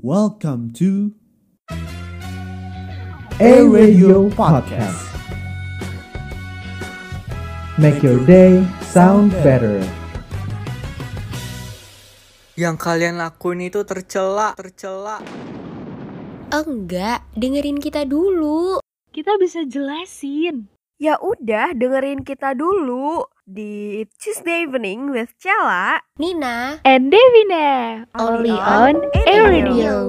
Welcome to A Radio Podcast. Make your day sound better. Yang kalian lakuin itu tercela, tercela. Enggak, dengerin kita dulu. Kita bisa jelasin. Ya udah, dengerin kita dulu di Tuesday Evening with Cella. Nina, And Devina, only on Air Radio.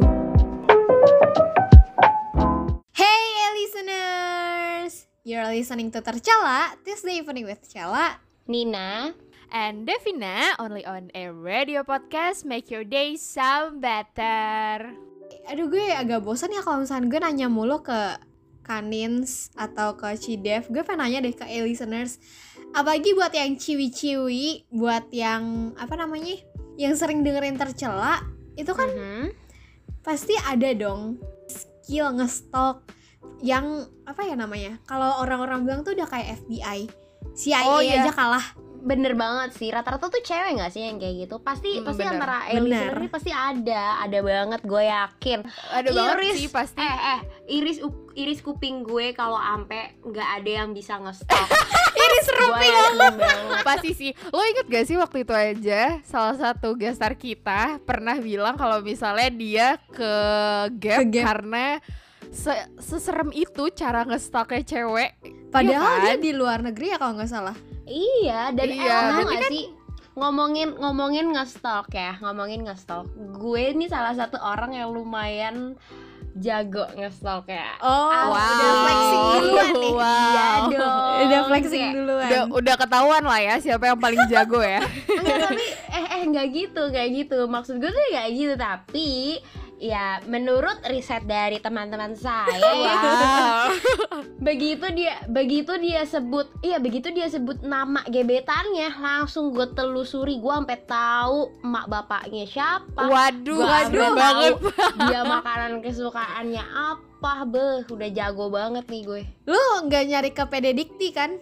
Hey listeners, you're listening to Tercela Tuesday Evening with Cella. Nina, And Devina, only on Air Radio Podcast. Make your day sound better. Aduh gue agak bosan ya kalau misalnya gue nanya mulu ke Kanins atau ke Cidev. Gue pengen nanya deh ke A listeners. Apalagi buat yang ciwi-ciwi, buat yang apa namanya, yang sering dengerin Tercela, itu kan Mhm. pasti ada dong skill ngestok yang apa ya namanya? Kalau orang-orang bilang tuh udah kayak FBI. CIA Oh, iya. aja kalah. bener banget sih. Rata-rata tuh cewek nggak sih yang kayak gitu? Pasti Hmm, pasti bener. antara listener ini pasti ada, ada banget gue yakin. Ada banget Iris, sih pasti. Eh eh, iris iris kuping gue kalau ampe nggak ada yang bisa nge-stop. Yakin banget. Pasti sih. Lo inget gak sih waktu itu aja salah satu gestar kita pernah bilang kalau misalnya dia ke gap, Ke Gap. karena se- seserem itu cara ngestoknya cewek. Padahal Iya dia kan? di luar negeri ya kalau nggak salah. Iya, dan Iya, eh, gak sih ngomongin ngomongin nge-stalk ya, ngomongin nge-stalk. Gue ini salah satu orang yang lumayan jago nge-stalk ya. Oh, Wow. udah flexing duluan nih. Wow. Iya dong. Udah flexing Kayak, duluan. Udah udah ketahuan lah ya siapa yang paling jago ya. Enggak tapi eh eh nggak gitu, nggak gitu. Maksud gue tuh nggak gitu, tapi ya menurut riset dari teman-teman saya ya, begitu dia begitu dia sebut iya begitu dia sebut nama gebetannya langsung gue telusuri. Gue sampai tahu emak bapaknya siapa. Waduh, Gua waduh banget. dia makanan kesukaannya apa beh. Udah jago banget nih gue. Lu nggak nyari ke PD Dikti kan?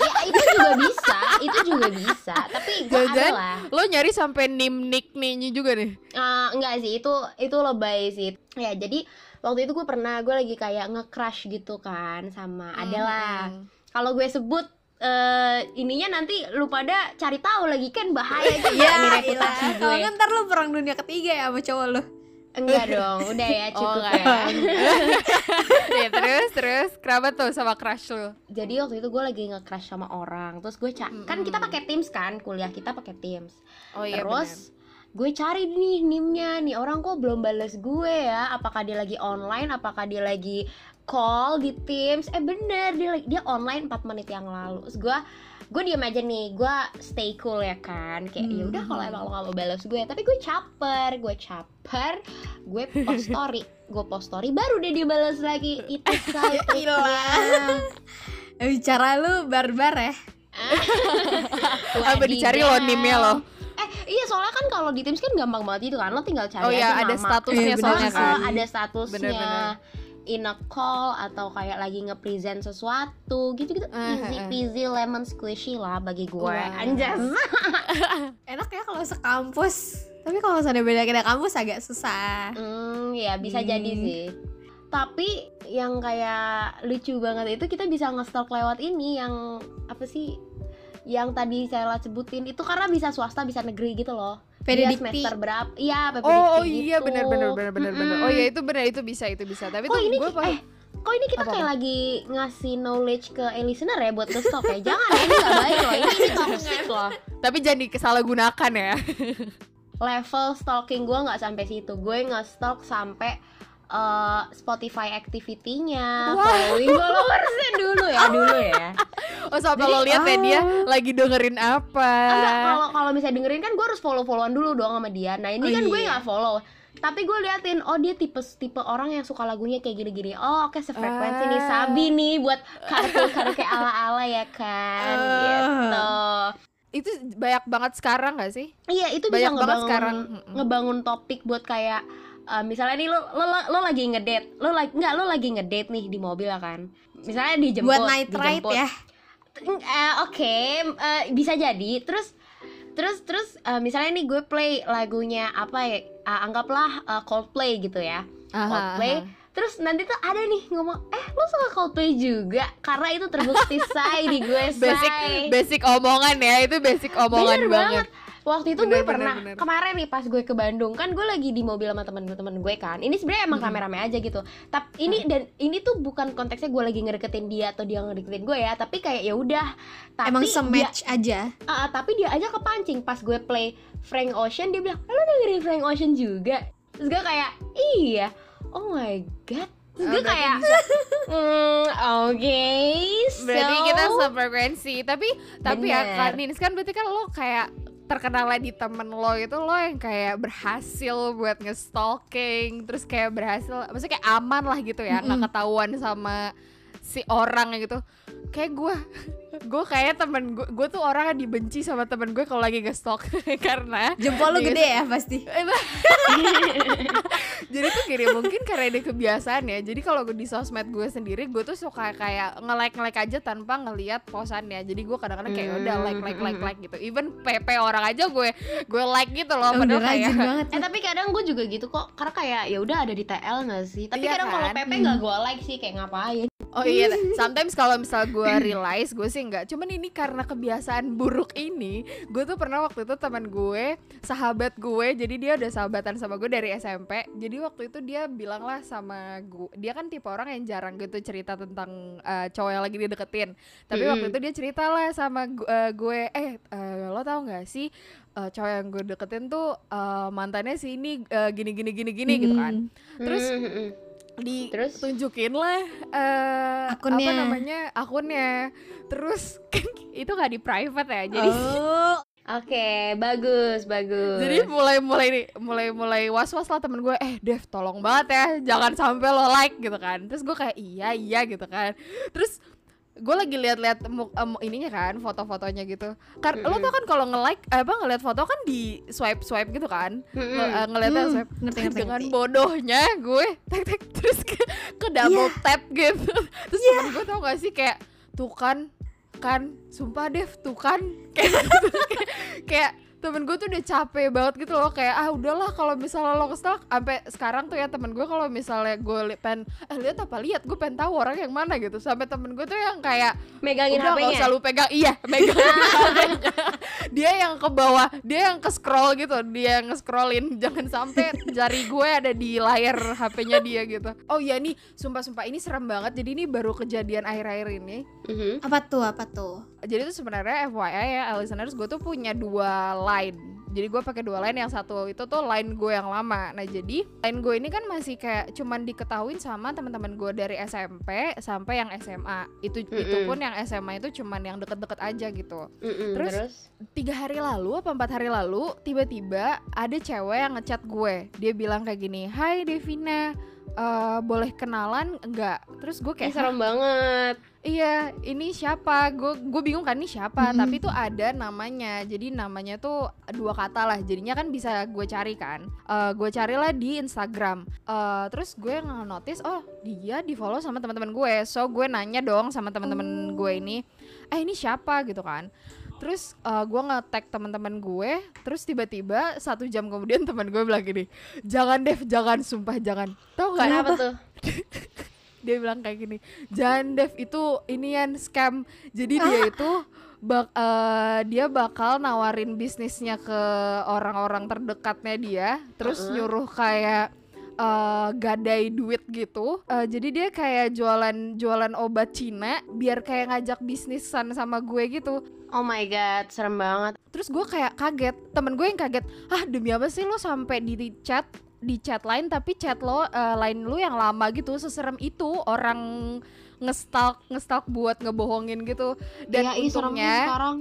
Iya itu juga bisa itu juga bisa tapi gue ada lah lo nyari sampai nim nickname-nya juga nih. Eh, enggak sih itu itu lebay sih ya jadi waktu itu gue pernah gue lagi kayak nge-crush gitu kan sama adalah Hmm. kalau gue sebut eh ininya nanti lu pada cari tahu lagi kan bahaya juga Iya, nih reputasi. Kalau gue nggak ntar lu perang dunia ketiga ya sama cowok lu. Enggak dong udah ya Oh, cukup enggak. ya. Ya terus terus kenapa tuh sama crush lo? jadi waktu itu gue lagi nge-crush sama orang terus gue ca- kan kita pakai Teams kan kuliah kita pakai Teams. Oh terus gue cari nih nimnya. Nih orang kok belum balas gue ya. Apakah dia lagi online apakah dia lagi call di Teams eh bener dia dia online 4 menit yang lalu terus gue gue diam aja nih gue stay cool ya kan kayak ya udah kalau emang lo gak mau balas gue tapi gue caper gue caper gue post story gue post story baru dia dibalas lagi itu saya. Bicara lu barbar ya. Apa dicari lo nimnya lo? Eh iya soalnya kan kalau di Teams kan gampang banget itu kan lo tinggal cari Oh iya aja ada nama. statusnya Iya, bener soalnya kan. Eh, ada statusnya Bener-bener. In a call atau kayak lagi nge-present sesuatu gitu-gitu Eh, easy eh. peasy lemon squishy lah bagi gue Wah. anjas Enak ya kalau sekampus. Tapi kalau misalnya beda beda kampus agak susah. hmm ya bisa Hmm. jadi sih tapi yang kayak lucu banget itu kita bisa nge-stalk lewat ini yang apa sih yang tadi saya sebutin itu karena bisa swasta bisa negeri gitu loh PD Dia Dikti. semester berapa iya Oh, oh iya gitu. benar benar benar benar benar. Mm-mm. Oh iya itu benar itu bisa itu bisa. Tapi Kok tuh ini gue eh, Kok ini kita Apa-apa? kayak lagi ngasih knowledge ke e listener ya buat nge-stalk ya? Jangan ya, ini gak baik loh, ini, ini toxic loh tapi jangan disalahgunakan ya. Level stalking gue gak sampai situ Gue nge-stalk sampai eh, Spotify activity-nya Following followersnya dulu ya, dulu ya Oh sampai lo lihat ya dia lagi dengerin apa. Enggak, kalau kalau misalnya dengerin kan gue harus follow-followan dulu dong sama dia Nah ini Oh, kan gue iya. gak follow tapi gue liatin oh dia tipe tipe orang yang suka lagunya kayak gini-gini oh oke sefrekuensi nih Ah. sabi nih buat karaoke kayak ala-ala ya kan Ah. gitu Itu banyak banget sekarang gak sih? Iya itu bisa Banyak banget ngebangun sekarang. Ngebangun topik buat kayak eh, misalnya nih lo lo lo lagi ngedate lo lagi nggak lo lagi ngedate nih di mobil ya kan misalnya dijemput Buat night ride dijemput. ya. Eh, oke eh, bisa jadi terus terus terus eh, misalnya nih gue play lagunya apa ya ah, anggaplah ah, Coldplay gitu ya Aha, Coldplay aha. Terus nanti tuh ada nih ngomong Eh lu suka Coldplay juga Karena itu terbukti say di gue say basic basic omongan ya itu basic omongan Bener banget. Waktu itu Bener, gue bener, pernah. bener. Kemarin nih pas gue ke Bandung Kan gue lagi di mobil sama temen-temen gue kan. Ini sebenarnya emang rame-rame aja gitu. Tapi ini dan ini tuh bukan konteksnya gue lagi ngedeketin dia Atau dia ngedeketin gue ya Tapi kayak ya udah Emang dia- sematch aja. Ah, tapi dia aja kepancing pas gue play Frank Ocean dia bilang lo dengerin Frank Ocean juga? Terus gue kayak iya. Oh my god. Terus Oh, gue berarti kayak hmm, oke Berarti so- kita sefrekuensi. Tapi tapi ya kan Nins kan berarti kan lo kayak terkenalnya di temen lo itu lo yang kayak berhasil buat nge-stalking terus kayak berhasil maksudnya kayak aman lah gitu ya nggak Mm-mm. ketahuan sama si orang gitu kayak gue gue kayak temen gue gue tuh orang yang dibenci sama temen gue kalau lagi nge-stalk. Karena Jempol lu gede ya pasti. jadi tuh gini mungkin karena ada kebiasaan ya. Jadi kalau di sosmed gue sendiri gue tuh suka kayak nge-like nge-like aja tanpa ngelihat posannya jadi gue kadang-kadang kayak udah like like like like gitu. Even pp orang aja gue gue like gitu loh Oh, padahal rajin kayak banget. eh tapi kadang gue juga gitu kok. Karena kayak ya udah ada di TL nggak sih? Tapi Iya kadang kalau kan? PP nggak gue like sih kayak ngapain Oh iya, sometimes kalau misal gue realize gue sih nggak. Cuman ini karena kebiasaan buruk ini, gue tuh pernah waktu itu teman gue, sahabat gue, jadi dia udah sahabatan sama gue dari SMP. Jadi waktu itu dia bilang lah sama gue, dia kan tipe orang yang jarang gitu cerita tentang eh, cowok yang lagi dideketin. Tapi waktu Mm-mm. itu dia cerita lah sama gu- eh, gue, eh eh, lo tau nggak sih eh, cowok yang gue deketin tuh eh, mantannya si ini eh, gini gini gini gini gitu kan. Terus Hmm, hmm, hmm. Terus? ditunjukin lah eh Akunnya. apa namanya akunnya terus kan itu nggak di private ya jadi Oh, oke bagus bagus jadi mulai mulai nih mulai mulai was was lah temen gue eh Dev tolong banget ya jangan sampai lo like gitu kan terus gue kayak iya iya gitu kan terus gue lagi lihat-lihat mu- em, ininya kan foto-fotonya gitu. Kan lo Mm-mm. tau kan kalau nge-like eh, apa ngeliat foto kan di swipe swipe gitu kan? Hmm, Nge- hmm. ngeliatnya Hmm, swipe ngerti, ngerti, dengan ngerti. bodohnya gue tek tek terus ke, ke double tap gitu. Terus temen gue tau gak sih kayak tuh kan kan sumpah Dev tuh kan. Kayak gitu kayak, kayak temen gue tuh udah capek banget gitu loh kayak ah udahlah kalau misalnya lo kesel sampai sekarang tuh ya temen gue kalau misalnya gue li- pengen eh lihat apa lihat gue pengen tahu orang yang mana gitu sampai temen gue tuh yang kayak megangin udah nggak HP-nya usah lu pegang iya HP-nya. dia yang ke bawah dia yang ke scroll gitu dia yang nge-scrollin jangan sampai jari gue ada di layar HP-nya dia gitu oh iya nih sumpah sumpah ini serem banget jadi ini baru kejadian akhir-akhir ini Mhm. Apa tuh? Apa tuh? Jadi tuh sebenarnya FYI ya listeners gue tuh punya dua line. Jadi gue pakai dua line yang satu itu tuh line gue yang lama. Nah jadi line gue ini kan masih kayak cuman diketahuin sama teman-teman gue dari SMP sampai yang SMA itu itu Mm-mm. pun yang SMA itu cuman yang deket-deket aja gitu. Mm-mm, Terus? terus? tiga hari lalu apa empat hari lalu tiba-tiba ada cewek yang ngechat gue. Dia bilang kayak gini Hai Devina eh, boleh kenalan enggak terus gue Ih, kayak serem banget Iya, ini siapa? Gue gue bingung kan ini siapa, Mm-mm. tapi tuh ada namanya. Jadi namanya tuh dua kata lah. Jadinya kan bisa gue cari kan. Eh gue carilah di Instagram. Eh terus gue nge-notice oh dia di follow sama teman-teman gue. So gue nanya dong sama teman-teman gue ini, eh ini siapa gitu kan. Terus eh, gue nge-tag teman-teman gue, terus tiba-tiba satu jam kemudian teman gue bilang gini, jangan Dev, jangan, sumpah jangan. Tau gak? kenapa tuh dia bilang kayak gini jangan Dev itu inian scam. Jadi dia itu bak eh, dia bakal nawarin bisnisnya ke orang-orang terdekatnya dia terus nyuruh kayak eh, gadai duit gitu. Eh, jadi dia kayak jualan jualan obat Cina biar kayak ngajak bisnisan sama gue gitu. Oh my god serem banget. Terus gue kayak kaget temen gue yang kaget ah demi apa sih lo sampai di chat di chat lain tapi chat lo eh, lain lu yang lama gitu seserem itu orang ngestalk ngestalk buat ngebohongin gitu. Dan serem untungnya sekarang.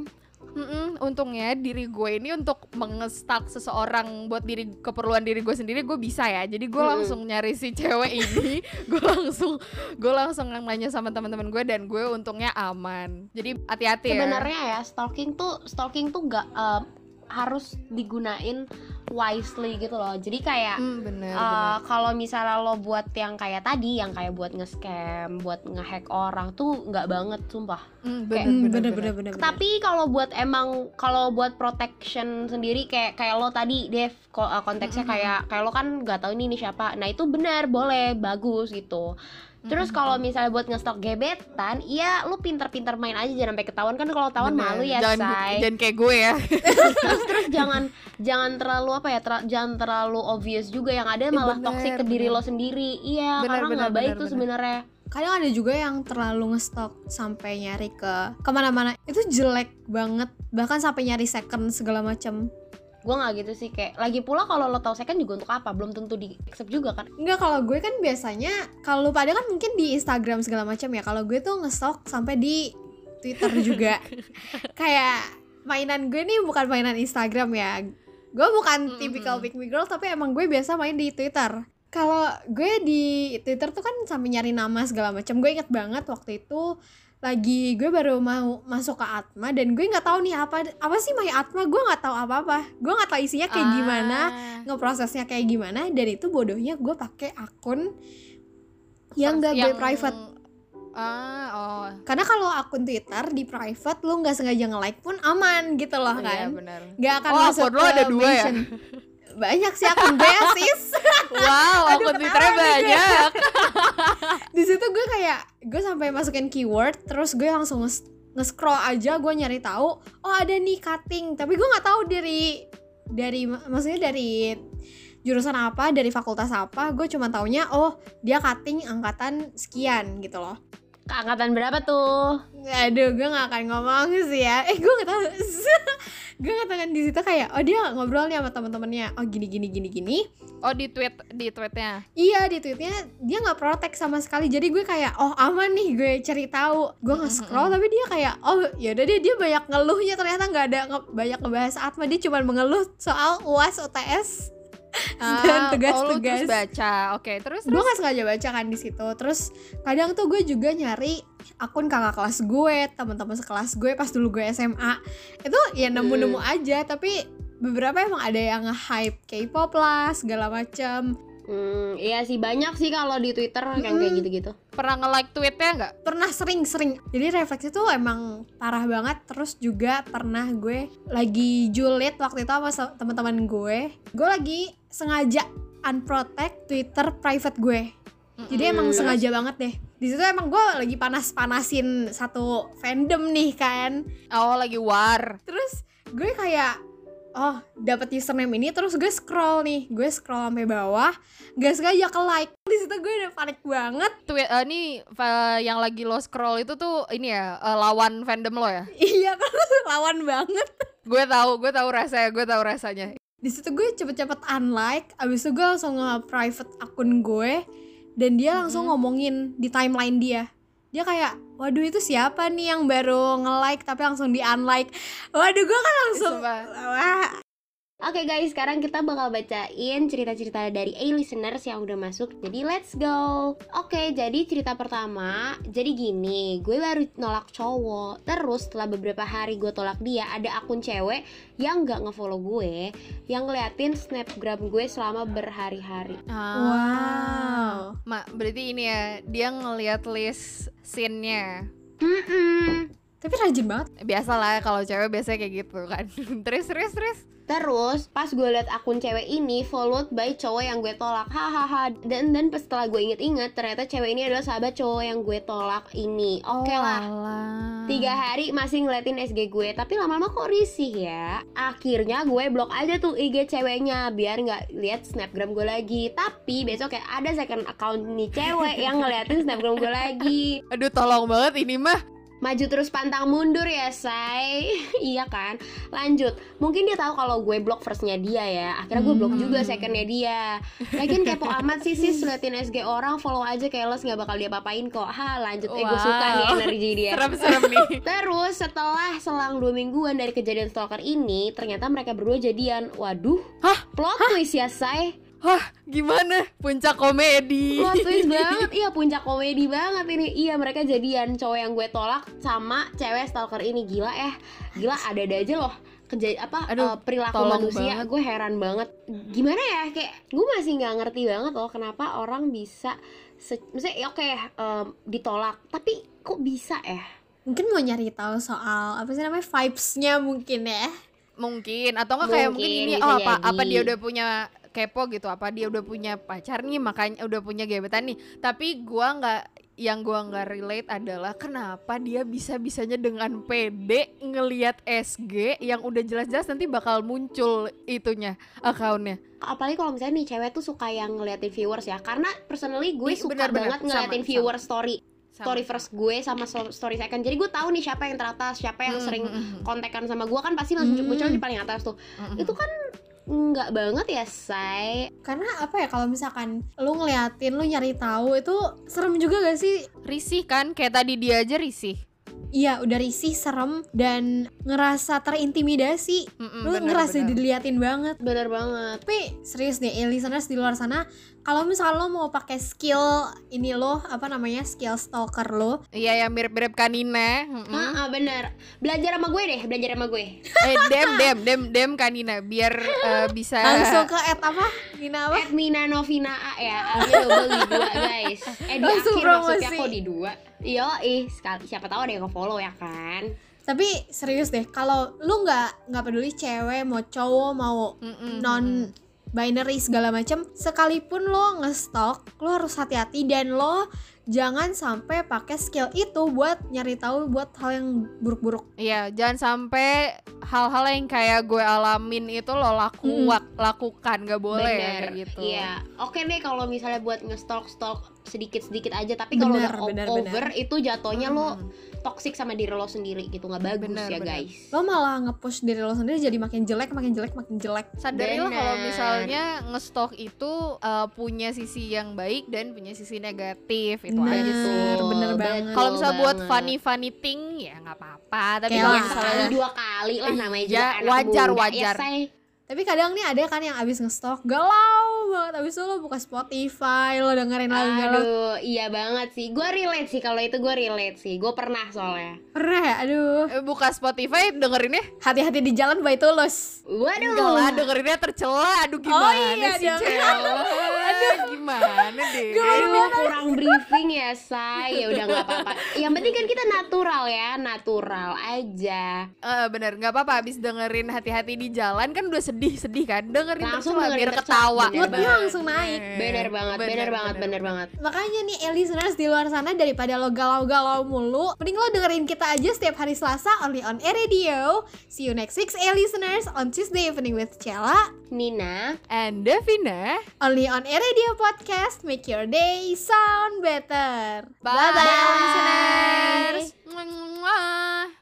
Mm-mm, untungnya diri gue ini untuk mengestalk seseorang buat diri keperluan diri gue sendiri gue bisa ya. Jadi gue Mm-mm. langsung nyari si cewek ini gue langsung gue langsung nanya sama teman-teman gue dan gue untungnya aman. Jadi hati-hati ya. Sebenarnya ya stalking tuh stalking tuh gak eh, harus digunain wisely gitu loh jadi kayak Hmm, bener, Uh, kalau misalnya lo buat yang kayak tadi, yang kayak buat nge-scam, buat nge-hack orang tuh nggak banget, sumpah. Hmm, kayak- bener, Hmm, bener, bener bener. bener bener. Tapi kalau buat emang kalau buat protection sendiri kayak kayak lo tadi, Dev, uh, konteksnya Mm-mm. kayak kayak lo kan nggak tahu ini nih siapa. Nah itu benar, boleh, bagus gitu. Terus kalau misalnya buat ngestok gebetan, iya lu pinter-pinter main aja jangan sampai ketahuan. Kan kalau ketahuan Bener. malu ya, jangan, say. jangan kayak gue ya. Terus terus jangan jangan terlalu apa ya ter- jangan terlalu obvious juga. Yang ada malah bener, toxic ke diri lo sendiri. Iya Bener, karena nggak baik bener, tuh sebenarnya. Kadang ada juga yang terlalu ngestok sampai nyari ke ke mana-mana. Itu jelek banget. Bahkan sampai nyari second segala macam gue nggak gitu sih kayak lagi pula kalau lo tahu second juga untuk apa? Belum tentu di accept juga kan? Enggak kalau gue kan biasanya kalau pada kan mungkin di Instagram segala macam ya kalau gue tuh ngestok sampai di Twitter juga. Kayak mainan gue nih bukan mainan Instagram ya. Gue bukan typical pick me girl tapi emang gue biasa main di Twitter. Kalau gue di Twitter tuh kan sampai nyari nama segala macam. Gue inget banget waktu itu lagi gue baru mau masuk ke Atma dan gue nggak tahu nih apa apa sih My Atma? Gue nggak tahu apa apa gue nggak tahu isinya kayak gimana Ah. ngeprosesnya kayak gimana. Dan itu bodohnya gue pakai akun yang gak gue private. ah oh. Karena kalau akun Twitter di private lu nggak sengaja nge-like pun aman gitu loh iya kan. benar. Nggak akan Oh, masuk akun lo ada dua ya? banyak sih akun gue ya sis. Wow Aduh, akun twitternya banyak. Di situ gue kayak gue sampai masukin keyword terus gue langsung nge- nge-scroll aja gue nyari tahu oh ada nih cutting. Tapi gue nggak tahu dari dari maksudnya dari jurusan apa dari fakultas apa gue cuma taunya oh dia cutting angkatan sekian gitu loh keangkatan berapa tuh? Aduh gue nggak akan ngomong sih ya. Eh gue nggak tahu. Gue ngatakan di situ kayak oh dia ngobrol nih sama teman-temannya. Oh gini gini gini gini. Oh di tweet di tweetnya? Iya di tweetnya dia nggak protek sama sekali. Jadi gue kayak oh aman nih gue cari tahu. Gue nge scroll tapi dia kayak oh yaudah deh dia banyak ngeluhnya. Ternyata nggak ada nge- banyak ngebahas Atma. Dia cuma mengeluh soal uas UTS dan Ah, oh, lu tugas-tugas. terus baca. Oke terus gue nggak sengaja baca kan di situ. Terus kadang tuh gue juga nyari akun kakak kelas gue teman-teman sekelas gue pas dulu gue SMA itu ya nemu-nemu aja tapi beberapa emang ada yang nge-hype K-pop lah segala macam hmm, iya sih banyak sih kalau di twitter yang kayak gitu-gitu. Pernah nge-like tweetnya nggak? Pernah sering-sering. Jadi refleksi tuh emang parah banget. Terus juga pernah gue lagi julid waktu itu sama teman-teman gue. Gue lagi sengaja unprotect Twitter private gue. Jadi emang Mm. sengaja banget deh. Di situ emang gue lagi panas-panasin satu fandom nih kan. Oh lagi war. Terus gue kayak oh dapat username ini terus gue scroll nih. Gue scroll sampai bawah. Gak sengaja ke like. Di situ gue udah panik banget. Tweet eh, ini fa- yang lagi lo scroll itu tuh ini ya eh, lawan fandom lo ya? Iya kan lawan banget. Gue tahu gue tahu rasanya gue tahu rasanya. Di situ gue cepet-cepet unlike. Abis itu gue langsung nge-private akun gue. Dan dia langsung ngomongin di timeline dia dia kayak waduh itu siapa nih yang baru nge-like tapi langsung di unlike waduh gue kan langsung Sumpah. wah Oke guys, sekarang kita bakal bacain cerita-cerita dari A-listeners yang udah masuk. Jadi let's go. Oke, jadi cerita pertama, jadi gini, gue baru nolak cowok. Terus setelah beberapa hari gue tolak dia, ada akun cewek yang gak ngefollow gue, yang ngeliatin snapgram gue selama berhari-hari. Ah. wow Mak, berarti ini ya dia ngeliat list scene-nya. Hmm. Tapi rajin banget Biasalah kalau cewek biasanya kayak gitu kan. terus terus terus. Terus pas gue liat akun cewek ini followed by cowok yang gue tolak Hahaha Dan dan pas setelah gue inget-inget Ternyata cewek ini adalah sahabat cowok yang gue tolak ini Oke Oh, lah alah. Tiga hari masih ngeliatin SG gue Tapi lama-lama kok risih ya Akhirnya gue blok aja tuh IG ceweknya Biar nggak lihat snapgram gue lagi Tapi besok kayak ada second account nih cewek Yang ngeliatin snapgram gue lagi Aduh tolong banget ini mah. Maju terus pantang mundur ya say. Iya kan? Lanjut. Mungkin dia tahu kalau gue blok firstnya dia ya. Akhirnya gue blok juga secondnya dia. Lagian kepo amat sih sis Liatin SG orang Follow aja keles gak bakal dia papain kok. Ha lanjut. Eh gue suka nih energi dia. Serem-serem nih. Terus setelah selang dua mingguan dari kejadian stalker ini Ternyata mereka berdua jadian. Waduh. Hah? Plot twist ya say Wah, gimana? Puncak komedi. Plot twist banget. Iya puncak komedi banget ini. Iya mereka jadian. Cowok yang gue tolak sama cewek stalker ini. Gila ya Gila ada-ada aja loh. Kejadian apa Aduh, eh, perilaku manusia. banget. gue heran banget. Gimana ya? Kayak gue masih nggak ngerti banget loh kenapa orang bisa se- maksudnya ya oke ditolak. Tapi kok bisa ya Mungkin mau nyari tahu soal apa sih namanya vibes-nya mungkin ya. mungkin. Atau enggak kayak mungkin Mungkin, ini oh apa jadi. apa dia udah punya kepo gitu apa dia udah punya pacar nih makanya udah punya gebetan nih tapi gua nggak yang gua nggak relate adalah kenapa dia bisa bisanya dengan pede ngelihat SG yang udah jelas-jelas nanti bakal muncul itunya akunnya apalagi kalau misalnya nih cewek tuh suka yang ngeliatin viewers ya karena personally gue Ih, suka benar-benar. banget ngeliatin Sama, viewer story Sama. story first gue sama story second jadi gue tahu nih siapa yang teratas siapa yang Hmm, sering hmm, hmm. kontekan sama gue kan pasti langsung Hmm. muncul di paling atas tuh Mm-mm. itu kan nggak banget ya say. Karena apa ya kalau misalkan lu ngeliatin, lu nyari tahu itu serem juga gak sih? risih kan? Kayak tadi dia aja risih Iya, udah risih, serem dan ngerasa terintimidasi. Mm-mm, lu bener, ngerasa bener. diliatin banget. bener banget Tapi serius deh, eh, listeners di luar sana, kalau misalkan lo mau pakai skill ini lo, apa namanya, skill stalker lo, iya yang mirip-mirip kanina mm-mm. Ah, ah, bener belajar sama gue deh belajar sama gue eh dem dem dem dem kanina biar eh, bisa langsung ke at apa? Gina apa? At Mina Novina A ya Akhirnya double di dua guys Eh di Langsung akhir maksudnya promosi. kok di dua Yo ih sekali, siapa tahu ada yang nge-follow ya kan Tapi serius deh, kalau lu nggak nggak peduli cewek mau cowok mau Mm-mm, non binary segala macam, sekalipun lo ngestok, lo harus hati-hati dan lo jangan sampai pakai skill itu buat nyari tahu buat hal yang buruk-buruk. Iya, jangan sampai hal-hal yang kayak gue alamin itu lo laku Mm. lakukan nggak boleh ya, Bener, kayak gitu. Iya Oke deh kalau misalnya buat nge-stalk-stalk sedikit-sedikit aja Tapi kalau Bener, udah bener, over itu jatuhnya lo Mm. toxic sama diri lo sendiri gitu nggak bagus Bener, ya bener. guys Lo malah nge-push diri lo sendiri jadi makin jelek, makin jelek, makin jelek. Sadarilah kalau Bener. misalnya ngestok itu uh, punya sisi yang baik dan punya sisi negatif itu Bener, aja sih. bener banget. Kalau misalnya buat funny funny thing ya nggak apa-apa. Tapi kalau. Sekali misalnya dua kali lah namanya juga Iya, anak wajar, muda, wajar. ya. Tapi kadang nih ada kan yang abis ngestok galau banget abis itu lo buka Spotify lo dengerin lagu Aduh, iya banget sih. Gue relate sih kalau itu gue relate sih. Gue pernah soalnya. pernah ya aduh eh, buka Spotify dengerinnya hati-hati di jalan by tulus Waduh. enggak lah dengerinnya tercela. Aduh gimana iya, sih jangan. Aduh gimana deh. Aduh, kurang briefing ya, say. Ya udah nggak apa-apa. Yang penting kan kita natural ya, natural aja. Eh bener. Nggak apa-apa. Abis dengerin hati-hati di jalan kan udah sedih-sedih kan? Dengerin Langsung tercela dengerin biar ketawa. bener moodnya langsung naik. Bener banget, bener, banget, bener, banget. makanya nih eh, listeners di luar sana daripada lo galau-galau mulu mending lo dengerin kita aja setiap hari Selasa only on Air Radio. See you next week eh listeners on Tuesday evening with Cella Nina, and Devina. only on Air Radio podcast. Make your day sound better. Bye, listeners. Mwah, mwah.